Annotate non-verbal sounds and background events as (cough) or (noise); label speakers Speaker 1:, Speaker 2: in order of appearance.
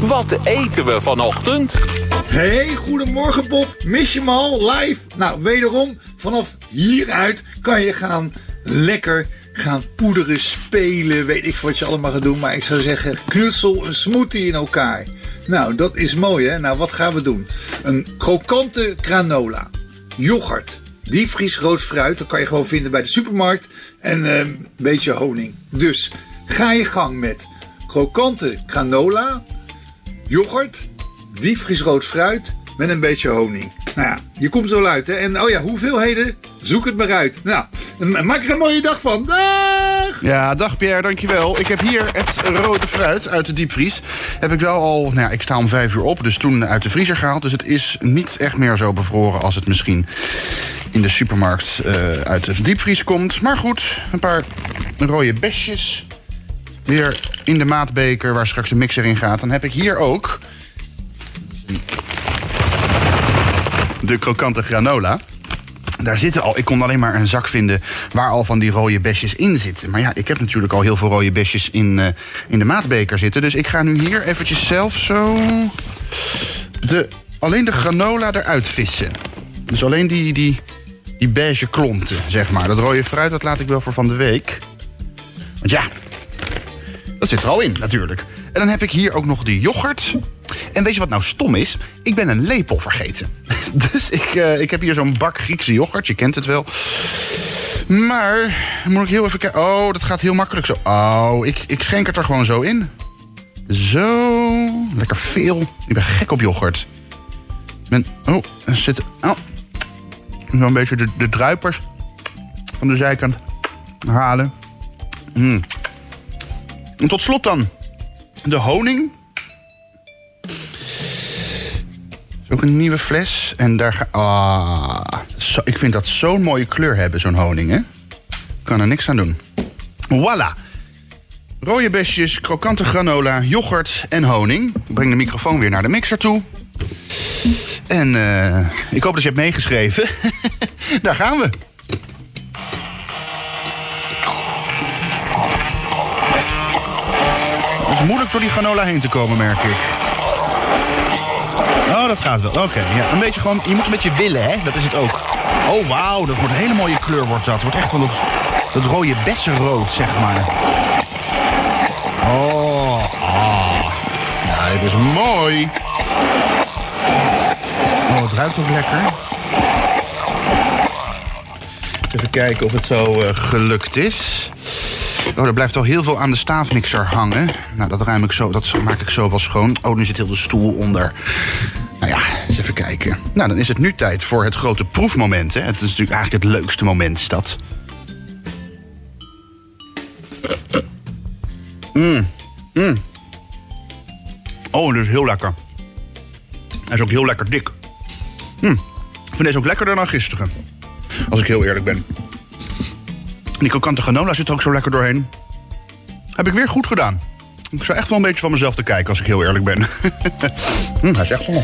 Speaker 1: Wat eten we vanochtend?
Speaker 2: Hey, goedemorgen Bob. Mis je me al live? Nou, wederom, vanaf hieruit kan je gaan lekker gaan poederen, spelen, weet ik wat je allemaal gaat doen. Maar ik zou zeggen, knutsel een smoothie in elkaar. Nou, dat is mooi hè. Nou, wat gaan we doen? Een krokante granola, yoghurt, diepvries rood fruit. Dat kan je gewoon vinden bij de supermarkt. En eh, een beetje honing. Dus ga je gang met krokante granola, yoghurt, rood fruit met een beetje honing. Nou ja, je komt zo uit hè. En oh ja, hoeveelheden? Zoek het maar uit. Nou, maak er een mooie dag van. Dag!
Speaker 3: Ja, dag Pierre, dankjewel. Ik heb hier het rode fruit uit de diepvries. Heb ik wel al, nou ja, ik sta om vijf uur op, dus toen uit de vriezer gehaald. Dus het is niet echt meer zo bevroren als het misschien in de supermarkt uh, uit de diepvries komt. Maar goed, een paar rode besjes. Weer in de maatbeker waar straks de mixer in gaat. Dan heb ik hier ook de krokante granola. Daar zitten al, ik kon alleen maar een zak vinden waar al van die rode besjes in zitten. Maar ja, ik heb natuurlijk al heel veel rode besjes in, uh, in de maatbeker zitten. Dus ik ga nu hier eventjes zelf zo de, alleen de granola eruit vissen. Dus alleen die, die, die beige klonten, zeg maar. Dat rode fruit, dat laat ik wel voor van de week. Want ja, dat zit er al in natuurlijk. En dan heb ik hier ook nog de yoghurt. En weet je wat nou stom is? Ik ben een lepel vergeten. (laughs) Dus ik, uh, ik heb hier zo'n bak Griekse yoghurt. Je kent het wel. Maar, moet ik heel even kijken. Oh, dat gaat heel makkelijk zo. Oh, ik, ik schenk het er gewoon zo in. Zo. Lekker veel. Ik ben gek op yoghurt. Ik ben, oh, er zitten... Oh. Zo'n beetje de, de druipers van de zijkant halen. Mm. En tot slot dan de honing. ook een nieuwe fles. En daar ga... Ah, ik vind dat zo'n mooie kleur hebben, zo'n honing, hè? Kan er niks aan doen. Voilà. Rode besjes, krokante granola, yoghurt en honing. Ik breng de microfoon weer naar de mixer toe. En uh, ik hoop dat je hebt meegeschreven. (laughs) daar gaan we. Het moeilijk door die granola heen te komen, merk ik. Oh, dat gaat wel. Oké, ja. Een beetje gewoon, je moet een beetje willen, hè? Dat is het ook. Oh, wauw, dat wordt een hele mooie kleur, wordt dat. wordt echt wel dat, dat rode bessenrood, zeg maar. Oh, ah. Ja, dit is mooi. Oh, het ruikt ook lekker. Even kijken of het zo uh, gelukt is. Oh, er blijft al heel veel aan de staafmixer hangen. Nou, dat ruim ik zo, dat maak ik zo wel schoon. Oh, nu zit heel de stoel onder. Nou ja, eens even kijken. Nou, dan is het nu tijd voor het grote proefmoment. Hè. Het is natuurlijk eigenlijk het leukste moment, is dat. Mm. Mm. Oh, dat is heel lekker. Hij is ook heel lekker dik. Mm. Ik vind deze ook lekkerder dan gisteren. Als ik heel eerlijk ben. Die krokante granola zit er ook zo lekker doorheen. Heb ik weer goed gedaan. Ik zou echt wel een beetje van mezelf te kijken als ik heel eerlijk ben. (laughs) hm, hij is echt zo.